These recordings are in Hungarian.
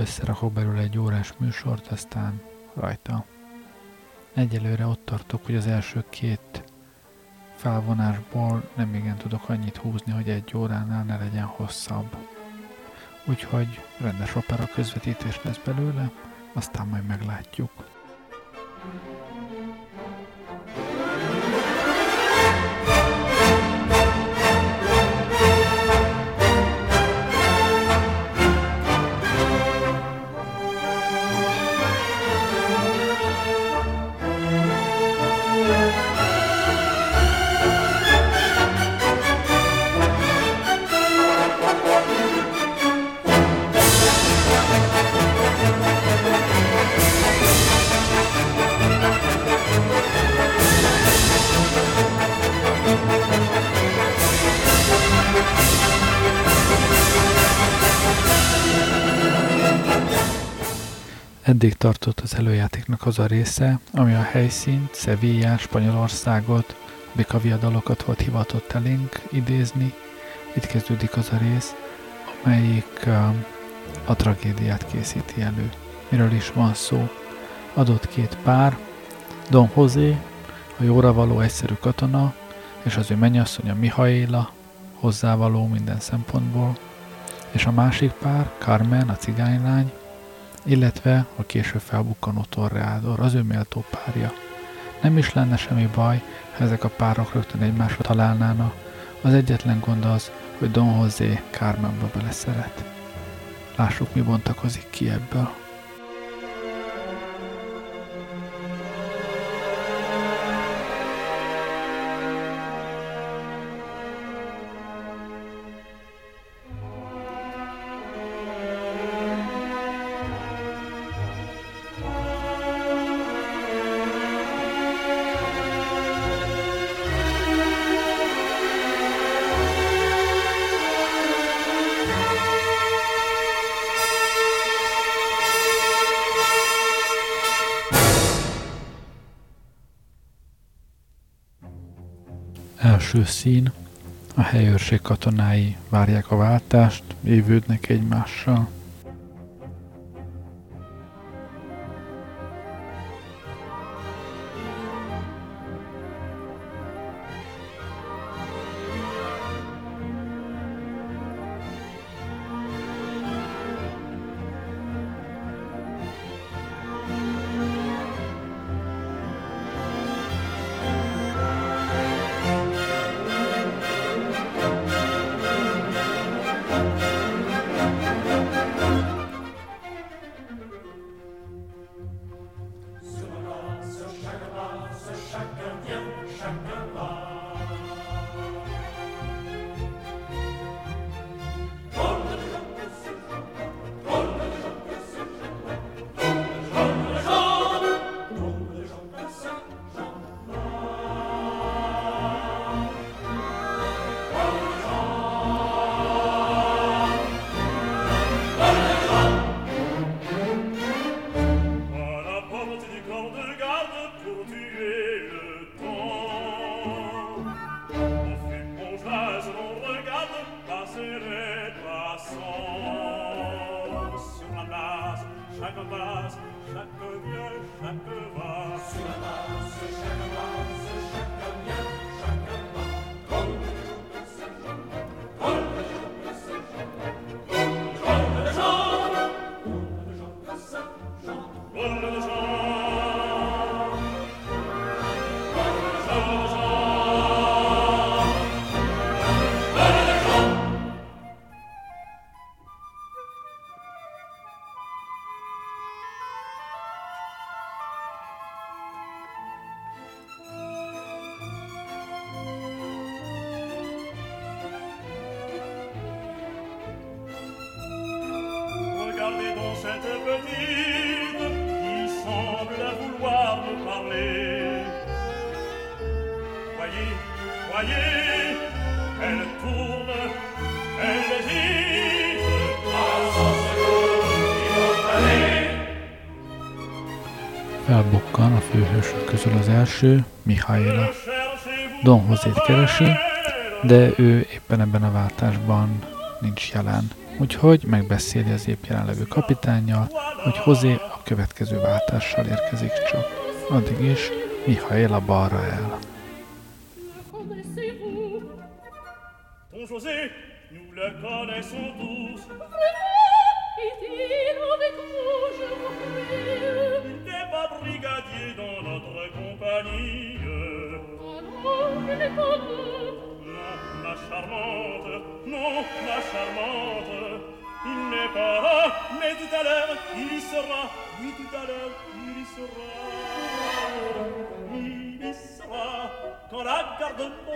Összerakok belőle egy órás műsort, aztán rajta. Egyelőre ott tartok, hogy az első két felvonásból nem igen tudok annyit húzni, hogy egy óránál ne legyen hosszabb. Úgyhogy rendes opera közvetítés lesz belőle, aztán majd meglátjuk. Eddig tartott az előjátéknak az a része, ami a helyszínt, Sevilla, Spanyolországot, dalokat volt hivatott elénk idézni. Itt kezdődik az a rész, amelyik um, a tragédiát készíti elő. Miről is van szó? Adott két pár, Don José, a jóra való egyszerű katona, és az ő mennyasszonya Mihaela, hozzávaló minden szempontból, és a másik pár, Carmen, a cigánylány, illetve a később felbukkanó Torreador, az ő párja. Nem is lenne semmi baj, ha ezek a párok rögtön egymásra találnának, az egyetlen gond az, hogy Don José Carmenbe beleszeret. Lássuk, mi bontakozik ki ebből. Szín, a helyőrség katonái várják a váltást, évődnek egymással. Első, Mihaela. Don Hozét keresi, de ő éppen ebben a váltásban nincs jelen. Úgyhogy megbeszéli az épp jelenlevő kapitánnyal, hogy Hozé a következő váltással érkezik csak. Addig is Mihaela balra el. رات کا دن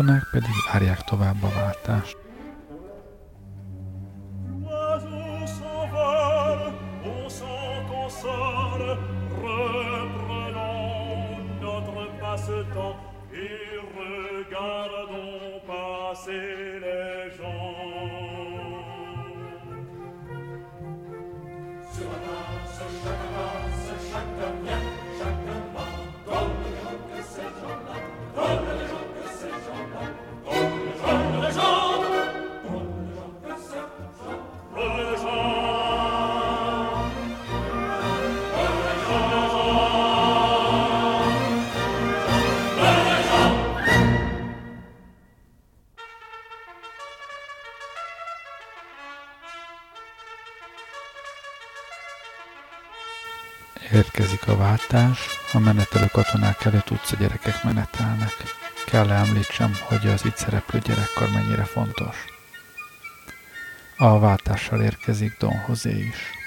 katonák pedig várják tovább a Érkezik a váltás, a menetelő katonák előtt utca gyerekek menetelnek. Kell említsem, hogy az itt szereplő gyerekkar mennyire fontos. A váltással érkezik Don José is.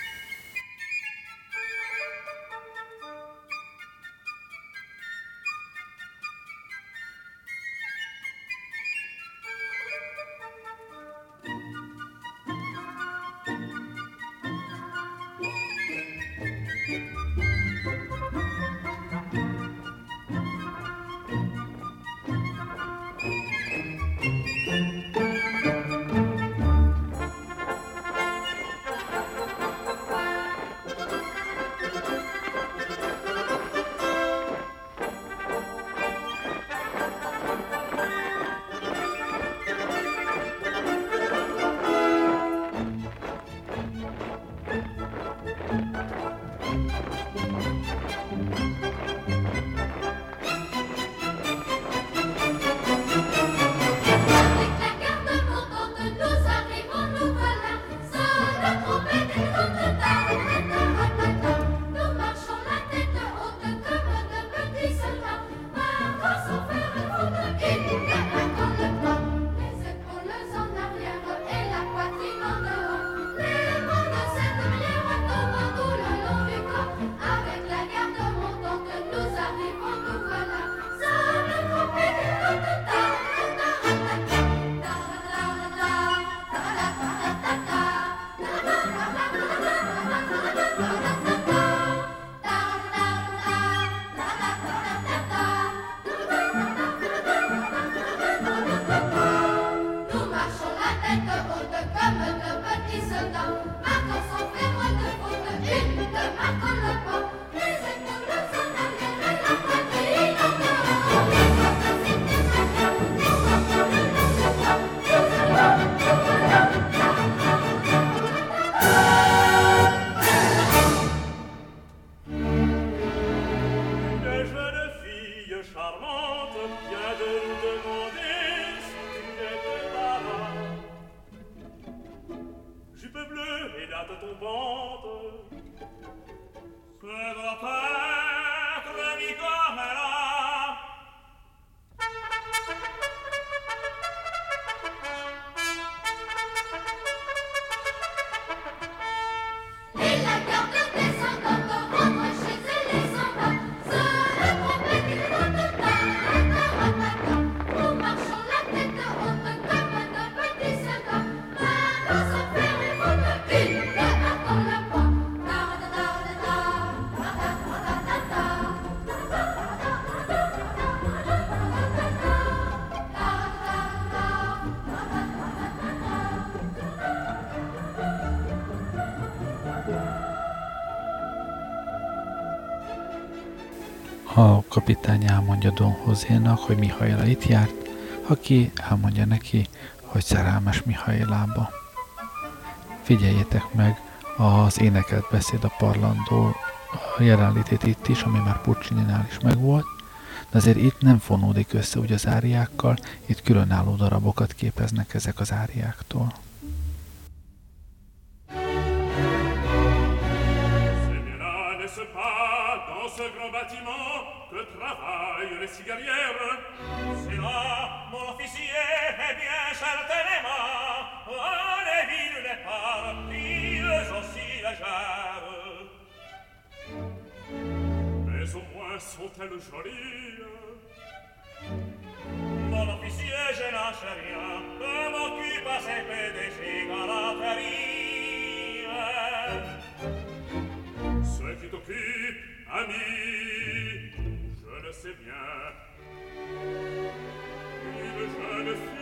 Kapitány elmondja Don Hozénak, hogy Mihaela itt járt, aki elmondja neki, hogy szerelmes Mihaelába. Figyeljétek meg az énekelt beszéd a parlandó jelenlétét itt is, ami már Puccini-nál is megvolt, de azért itt nem fonódik össze úgy az áriákkal, itt különálló darabokat képeznek ezek az áriáktól. ami, je le sais bien. Il je le sais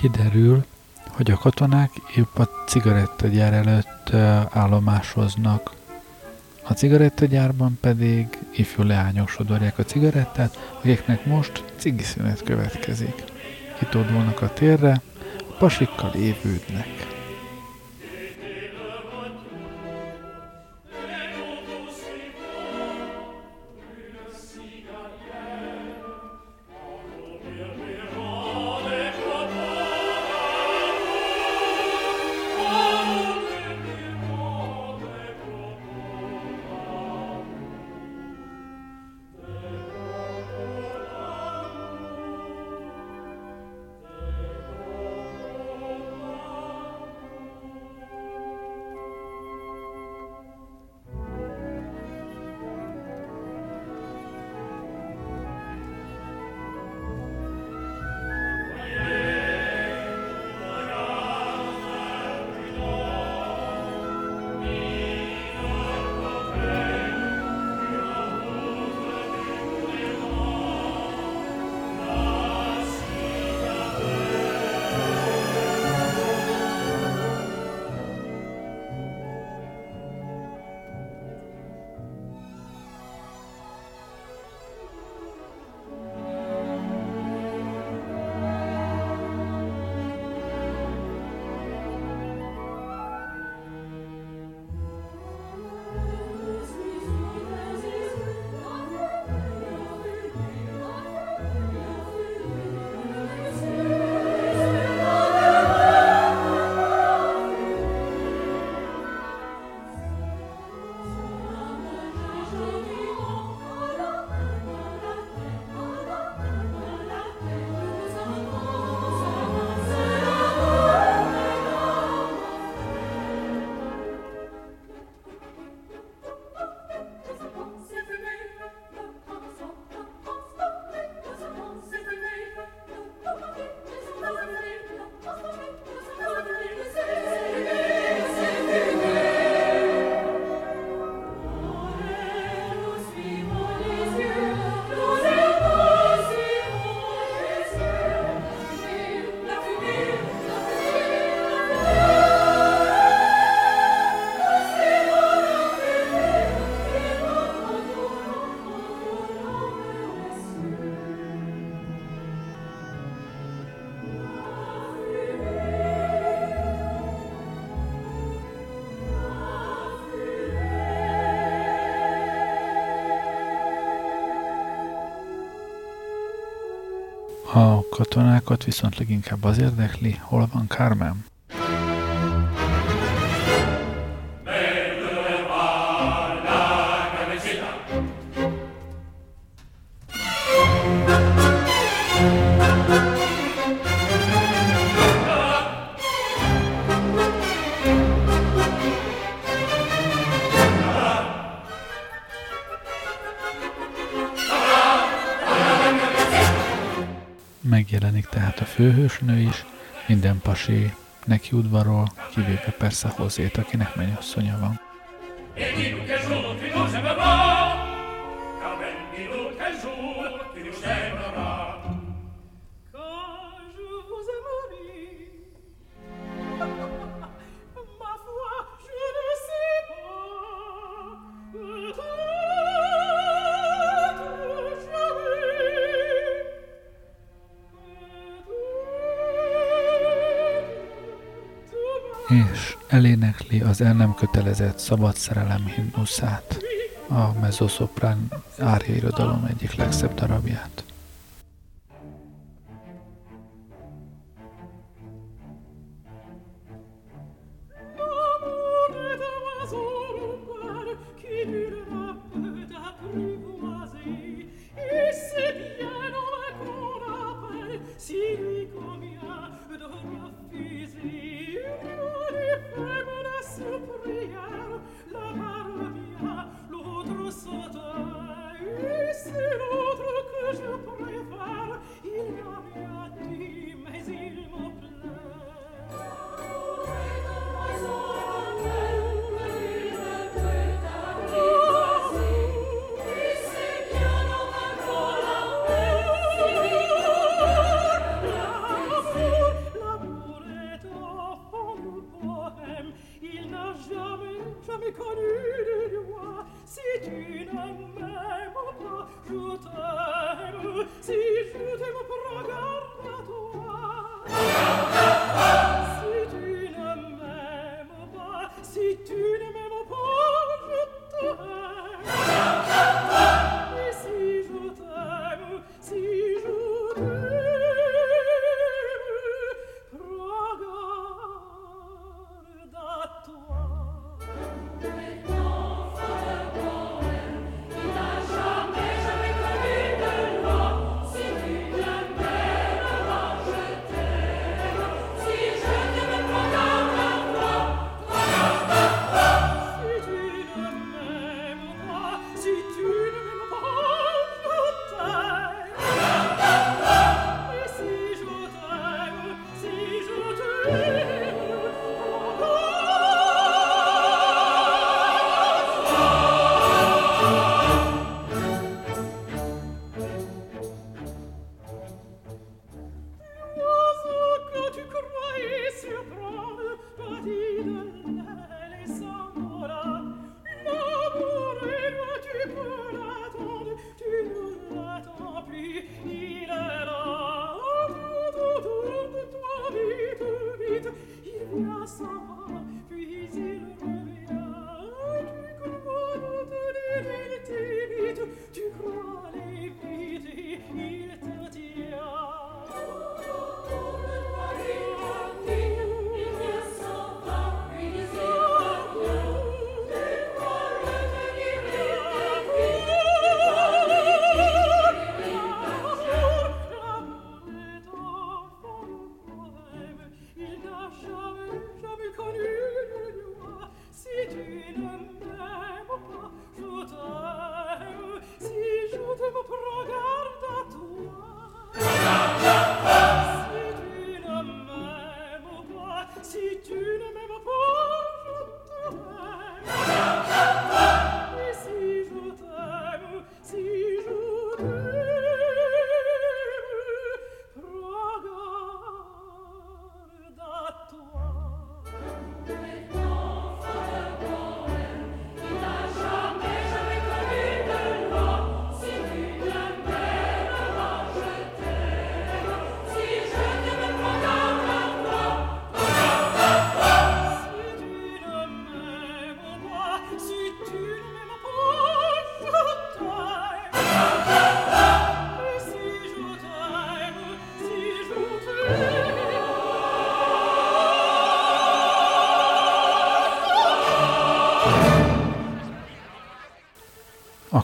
Kiderül, hogy a katonák épp a cigarettagyár előtt állomásoznak. A cigarettagyárban pedig ifjú leányok sodorják a cigarettát, akiknek most cigiszünet következik. Kitódulnak a térre, a pasikkal évődnek. Katonákat viszont leginkább az érdekli, hol van Carmen. Főhősnő is, minden pasi neki udvarol, kivéve persze hozét, akinek mennyasszonya van. Az el nem kötelezett szabad szerelem himnuszát, a mezoszoprán árja irodalom egyik legszebb darabját.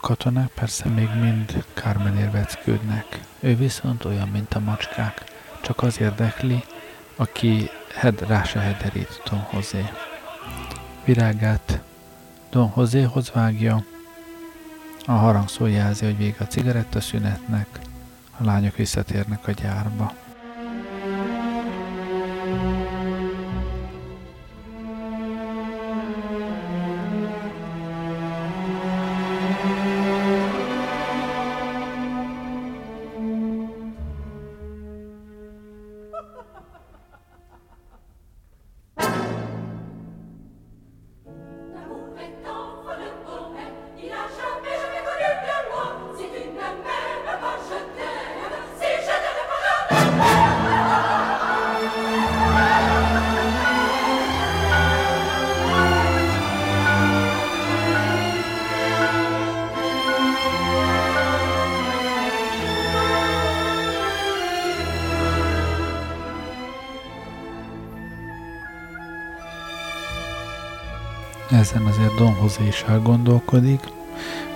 Katonák persze még mind Carmenért veckődnek. Ő viszont olyan, mint a macskák, csak az érdekli, aki hed, rá se hederít Don José. Virágát Don Joséhoz vágja, a harangszó jelzi, hogy vége a cigarettaszünetnek, a lányok visszatérnek a gyárba. Is elgondolkodik,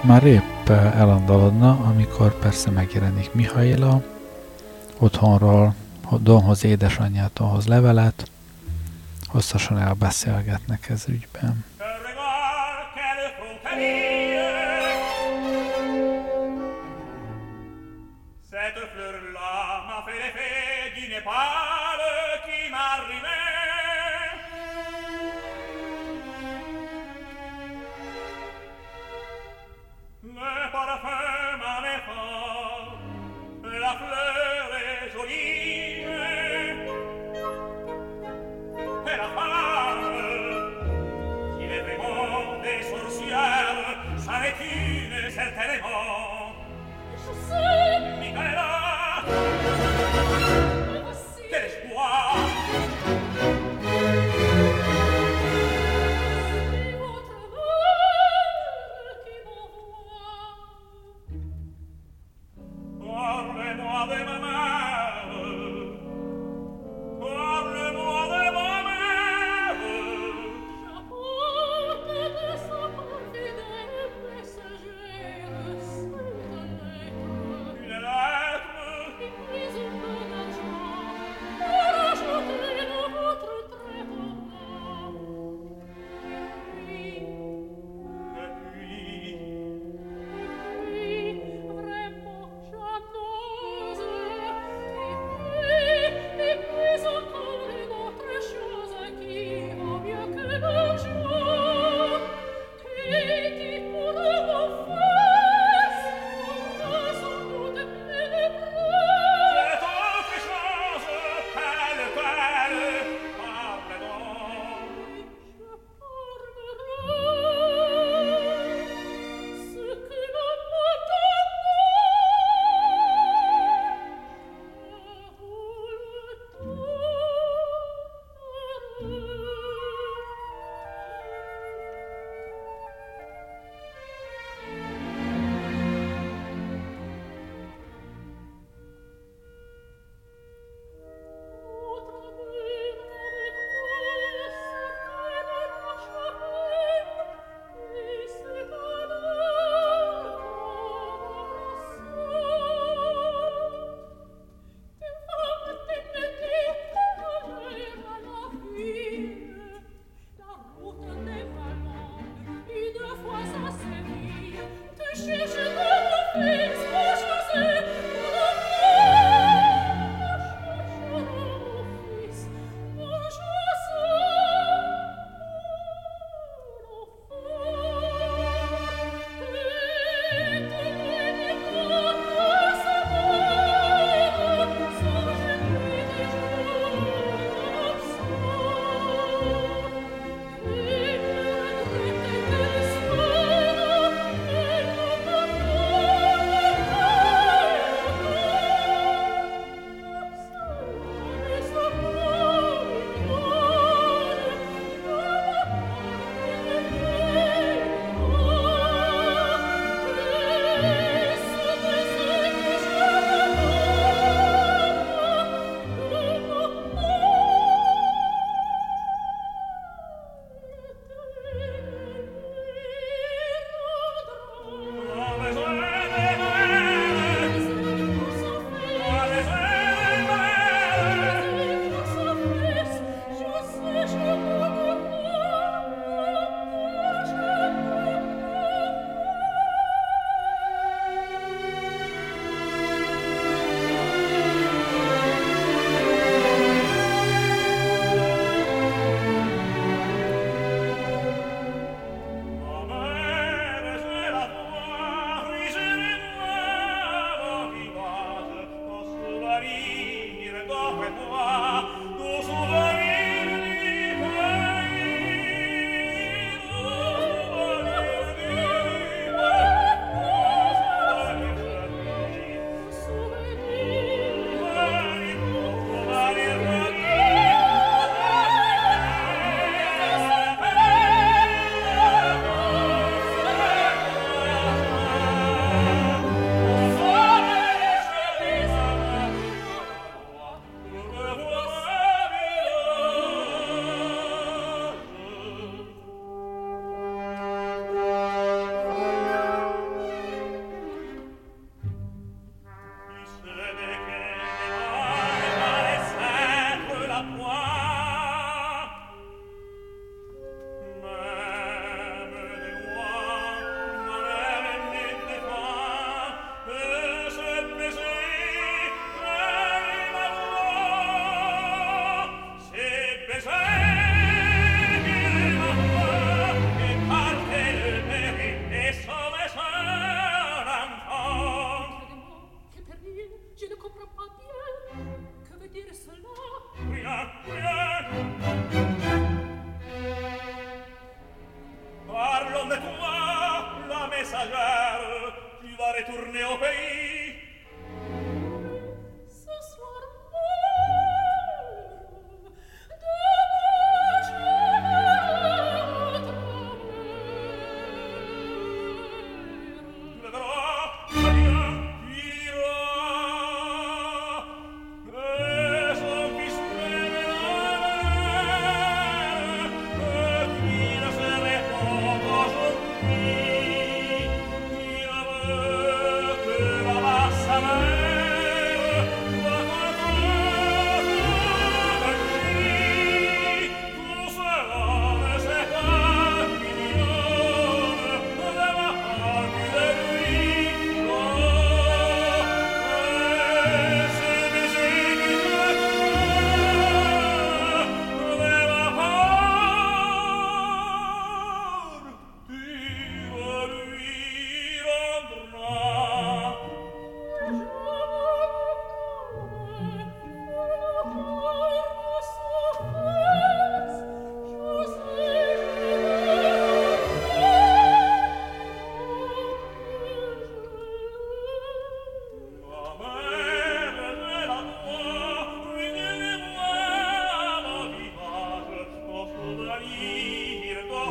már épp elandalodna, amikor persze megjelenik Mihaila, otthonról Don José édesanyjától hoz levelet, hosszasan elbeszélgetnek ez ügyben.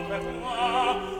per moi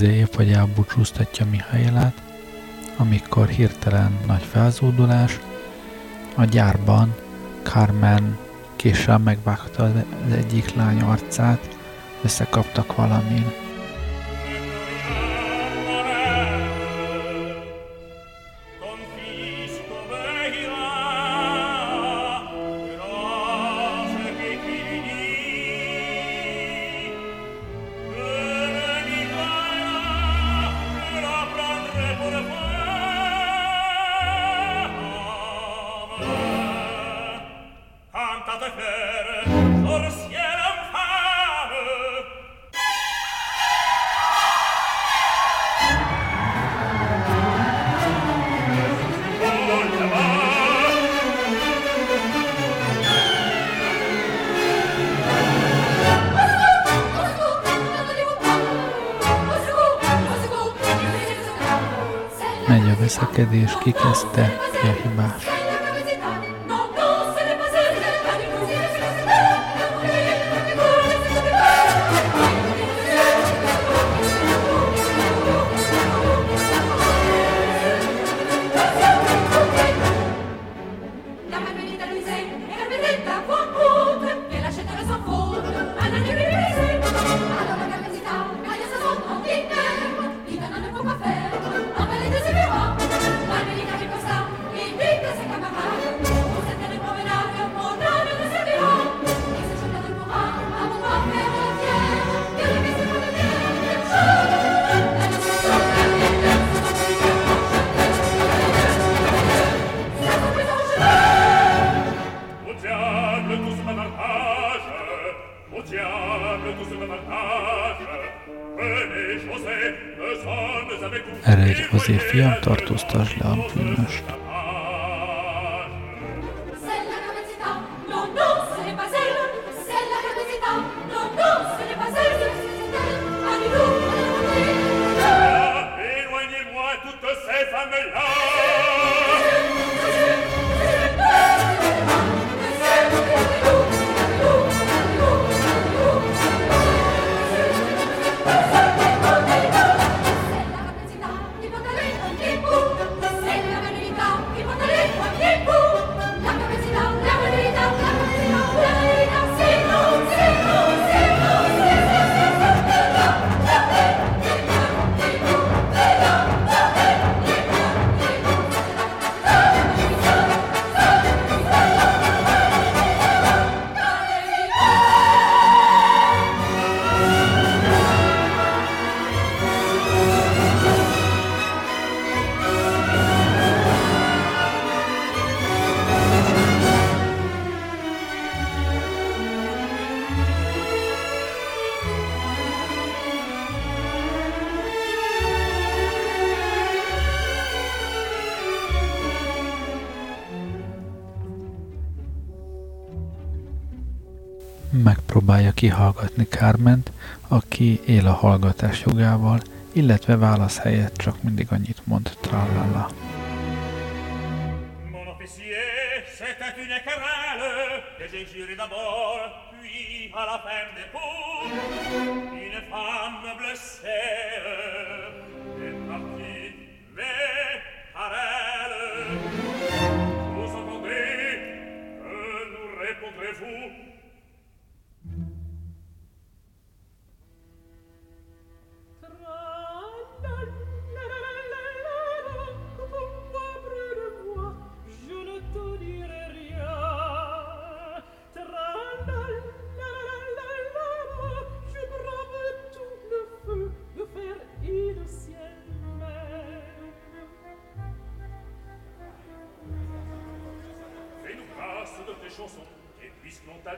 épp, hogy elbúcsúztatja Mihailát, amikor hirtelen nagy felzódulás, a gyárban Carmen késsel megvágta az egyik lány arcát, összekaptak valamin. Kihallgatni Kárment, aki él a hallgatás jogával, illetve válasz helyett csak mindig annyit mond trallala. Mon officier,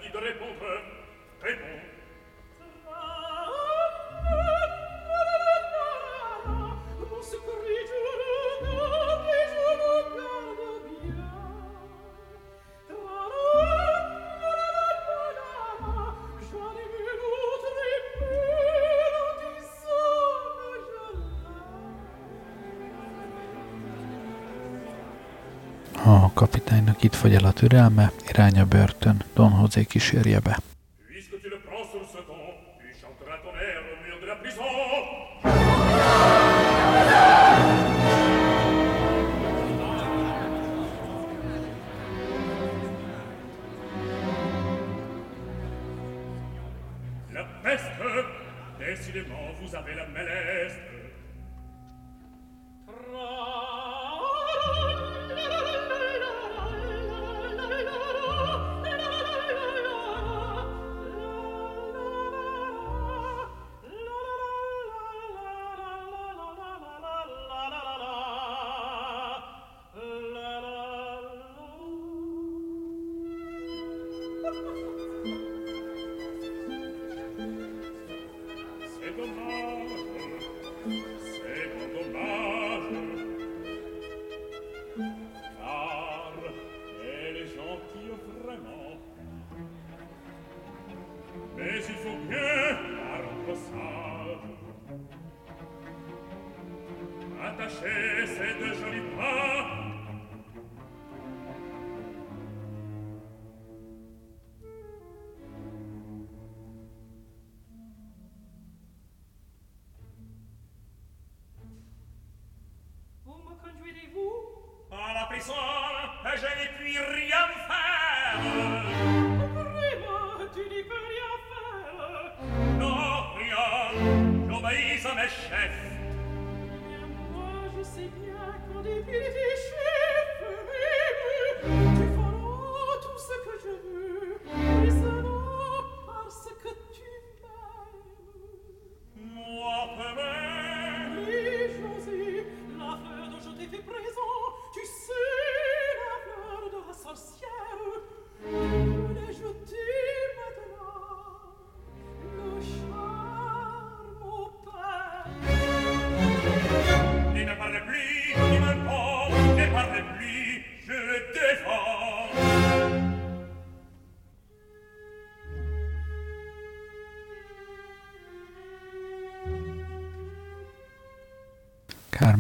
dit de répondre. Réponds. Kapitánynak itt fogy el a türelme, irány a börtön, Don José kísérje be.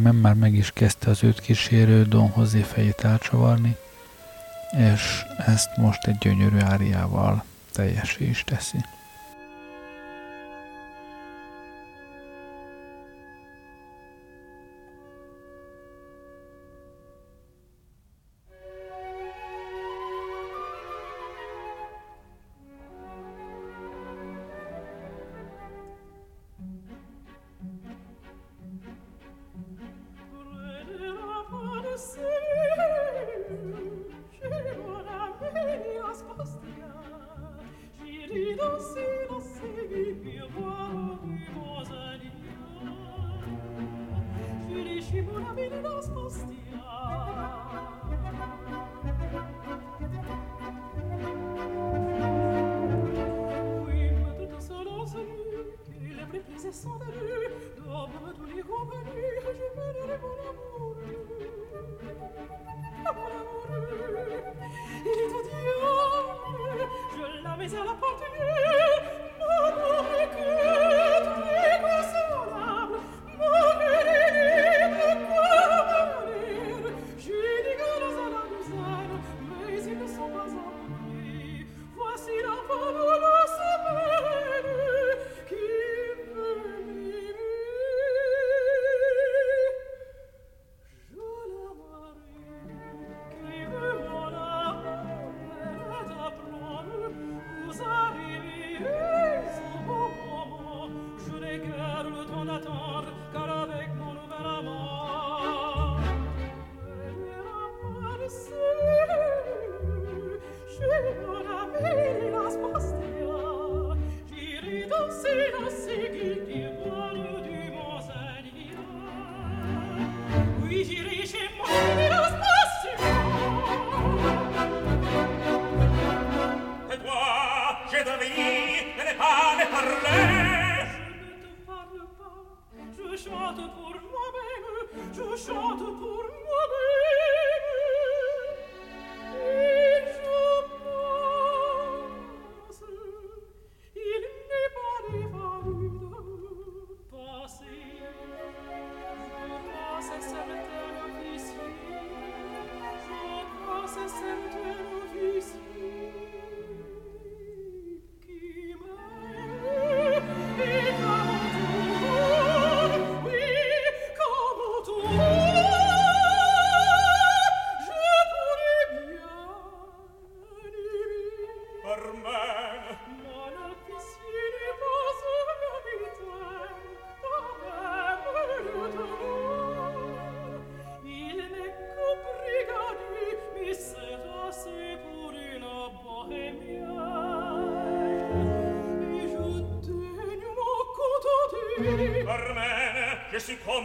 Carmen már meg is kezdte az őt kísérő Don José fejét elcsavarni, és ezt most egy gyönyörű áriával teljesé is teszi.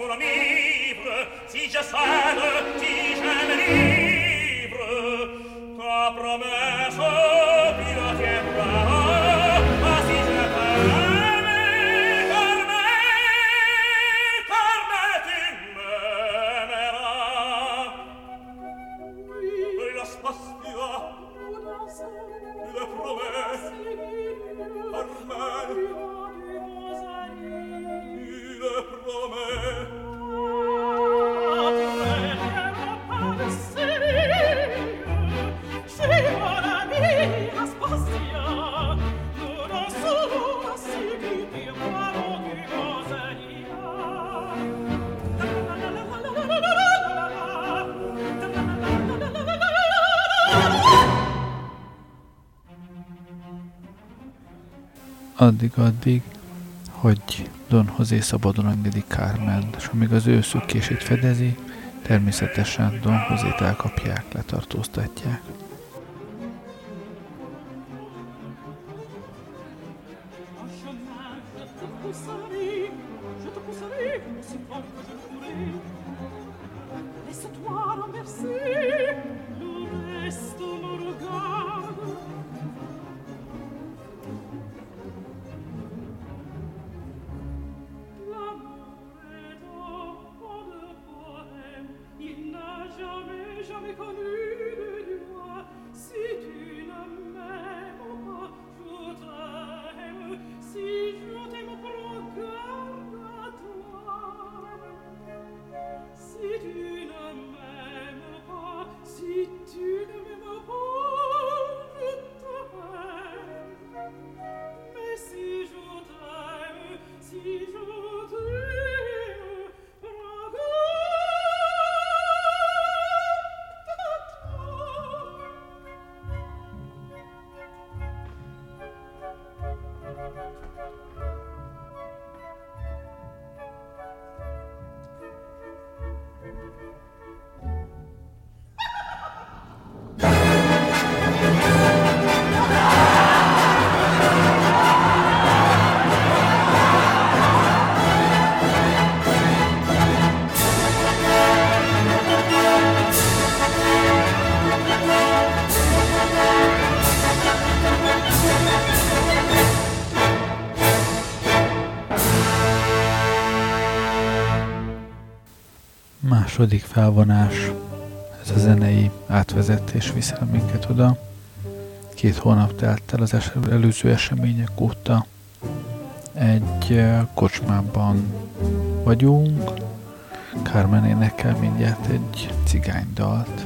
amor a addig-addig, hogy Don José szabadon engedi Carmen, és amíg az ő szükkését fedezi, természetesen Don José-t elkapják, letartóztatják. Második felvonás. Ez a zenei átvezetés viszel minket oda. Két hónap telt el az es- előző események óta. Egy kocsmában vagyunk. Carmen énekel mindjárt egy cigánydalt.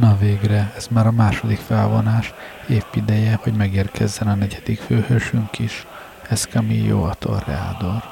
Na végre, ez már a második felvonás, épp ideje, hogy megérkezzen a negyedik főhősünk is, Escamillo a Torreador.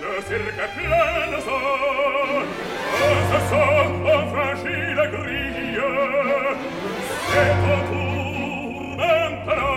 de circa pleine sang, ce sang en fragile grille, c'est autour maintenant.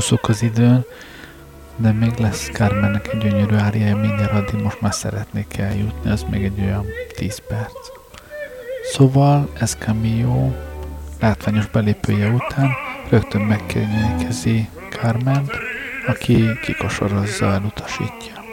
Csúszok az időn, de még lesz Carmennek egy gyönyörű áriája, mindjárt addig most már szeretnék eljutni, az még egy olyan 10 perc. Szóval ez Camillo látványos belépője után rögtön megkérnyékezi Carment, aki kikosorozza, elutasítja.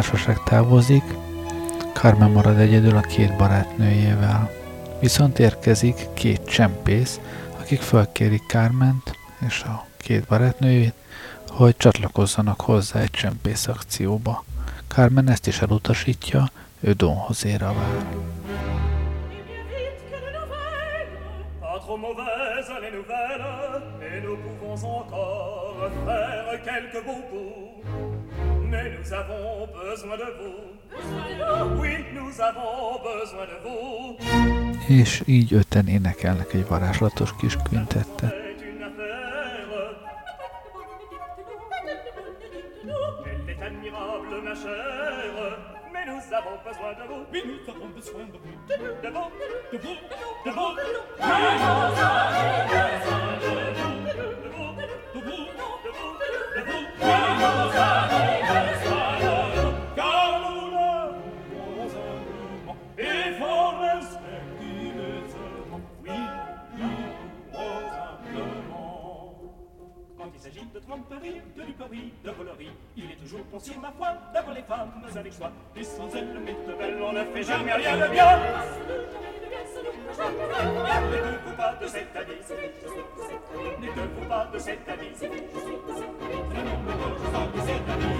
Társaság távozik, Carmen marad egyedül a két barátnőjével. Viszont érkezik két csempész, akik felkérik Carment és a két barátnőjét, hogy csatlakozzanak hozzá egy csempész akcióba. Carmen ezt is elutasítja, ő Don José-ra vár. et nous pouvons encore faire quelques beaux coups. Mais nous avons besoin de vous. Oui, nous avons besoin de vous. És így öten énekelnek egy varázslatos kis quintettet. Mais nous avons besoin de vous. Oui, nous avons avons tromperie, de duperie, de volerie. Il est toujours sur ma foi d'avoir les femmes avec soi. Et sans elles, mais de belles, on ne fait jamais rien de bien. Ne te pas de cette avis. Ne te pas de cette avis. Ne te pas de cette avis.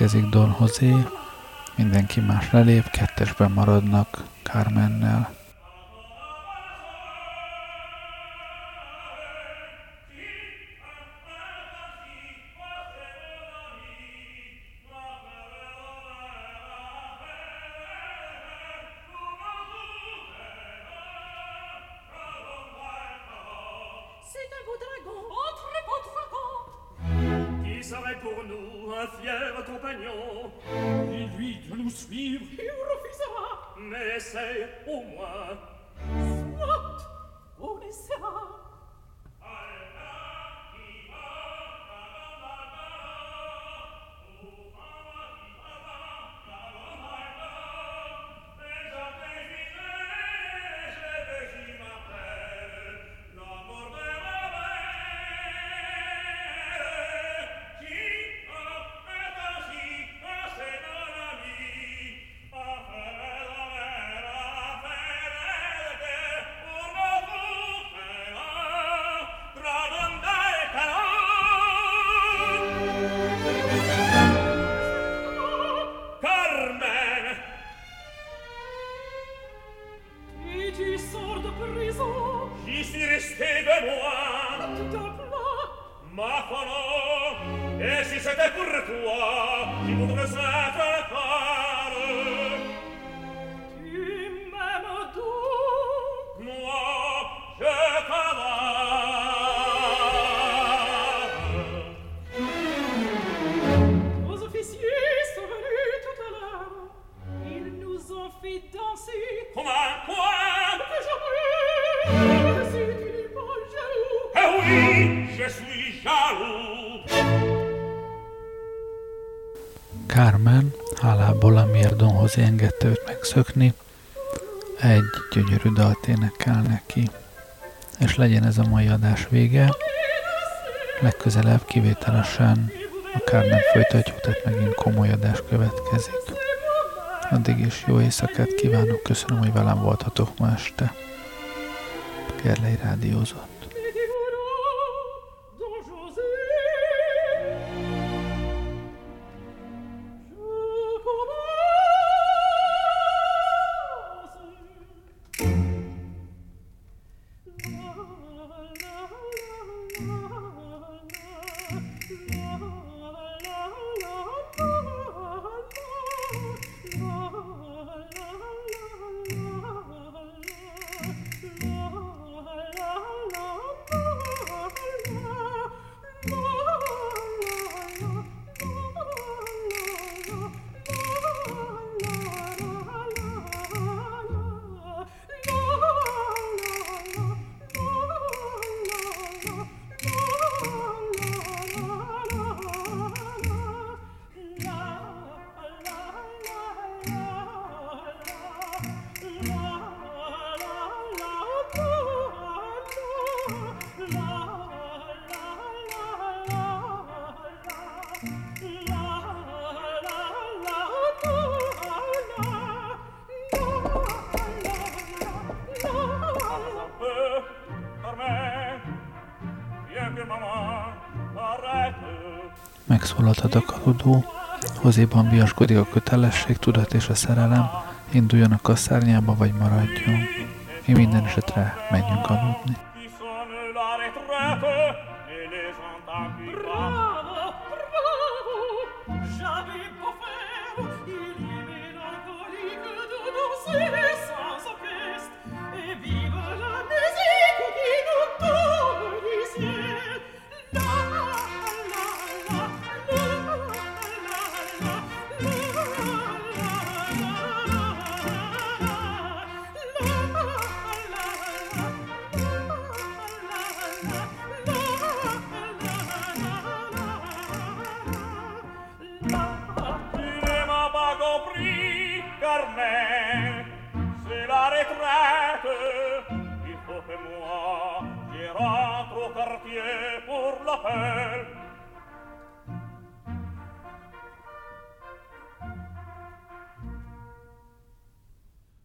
Érkezik Don José, mindenki más lelép, kettesben maradnak Carmennel. serait pour nous un fier compagnon. Et lui de nous suivre, il refusera. Mais c'est au moins José engedte őt megszökni, egy gyönyörű dalt énekel neki. És legyen ez a mai adás vége. Legközelebb kivételesen a Carmen folytatjuk, tehát megint komoly adás következik. Addig is jó éjszakát kívánok, köszönöm, hogy velem voltatok ma este. Gerlei rádiózott. Kaludó, hozéban biaskodik a kötelesség, tudat és a szerelem, induljanak a szárnyába, vagy maradjon. Mi minden esetre menjünk aludni.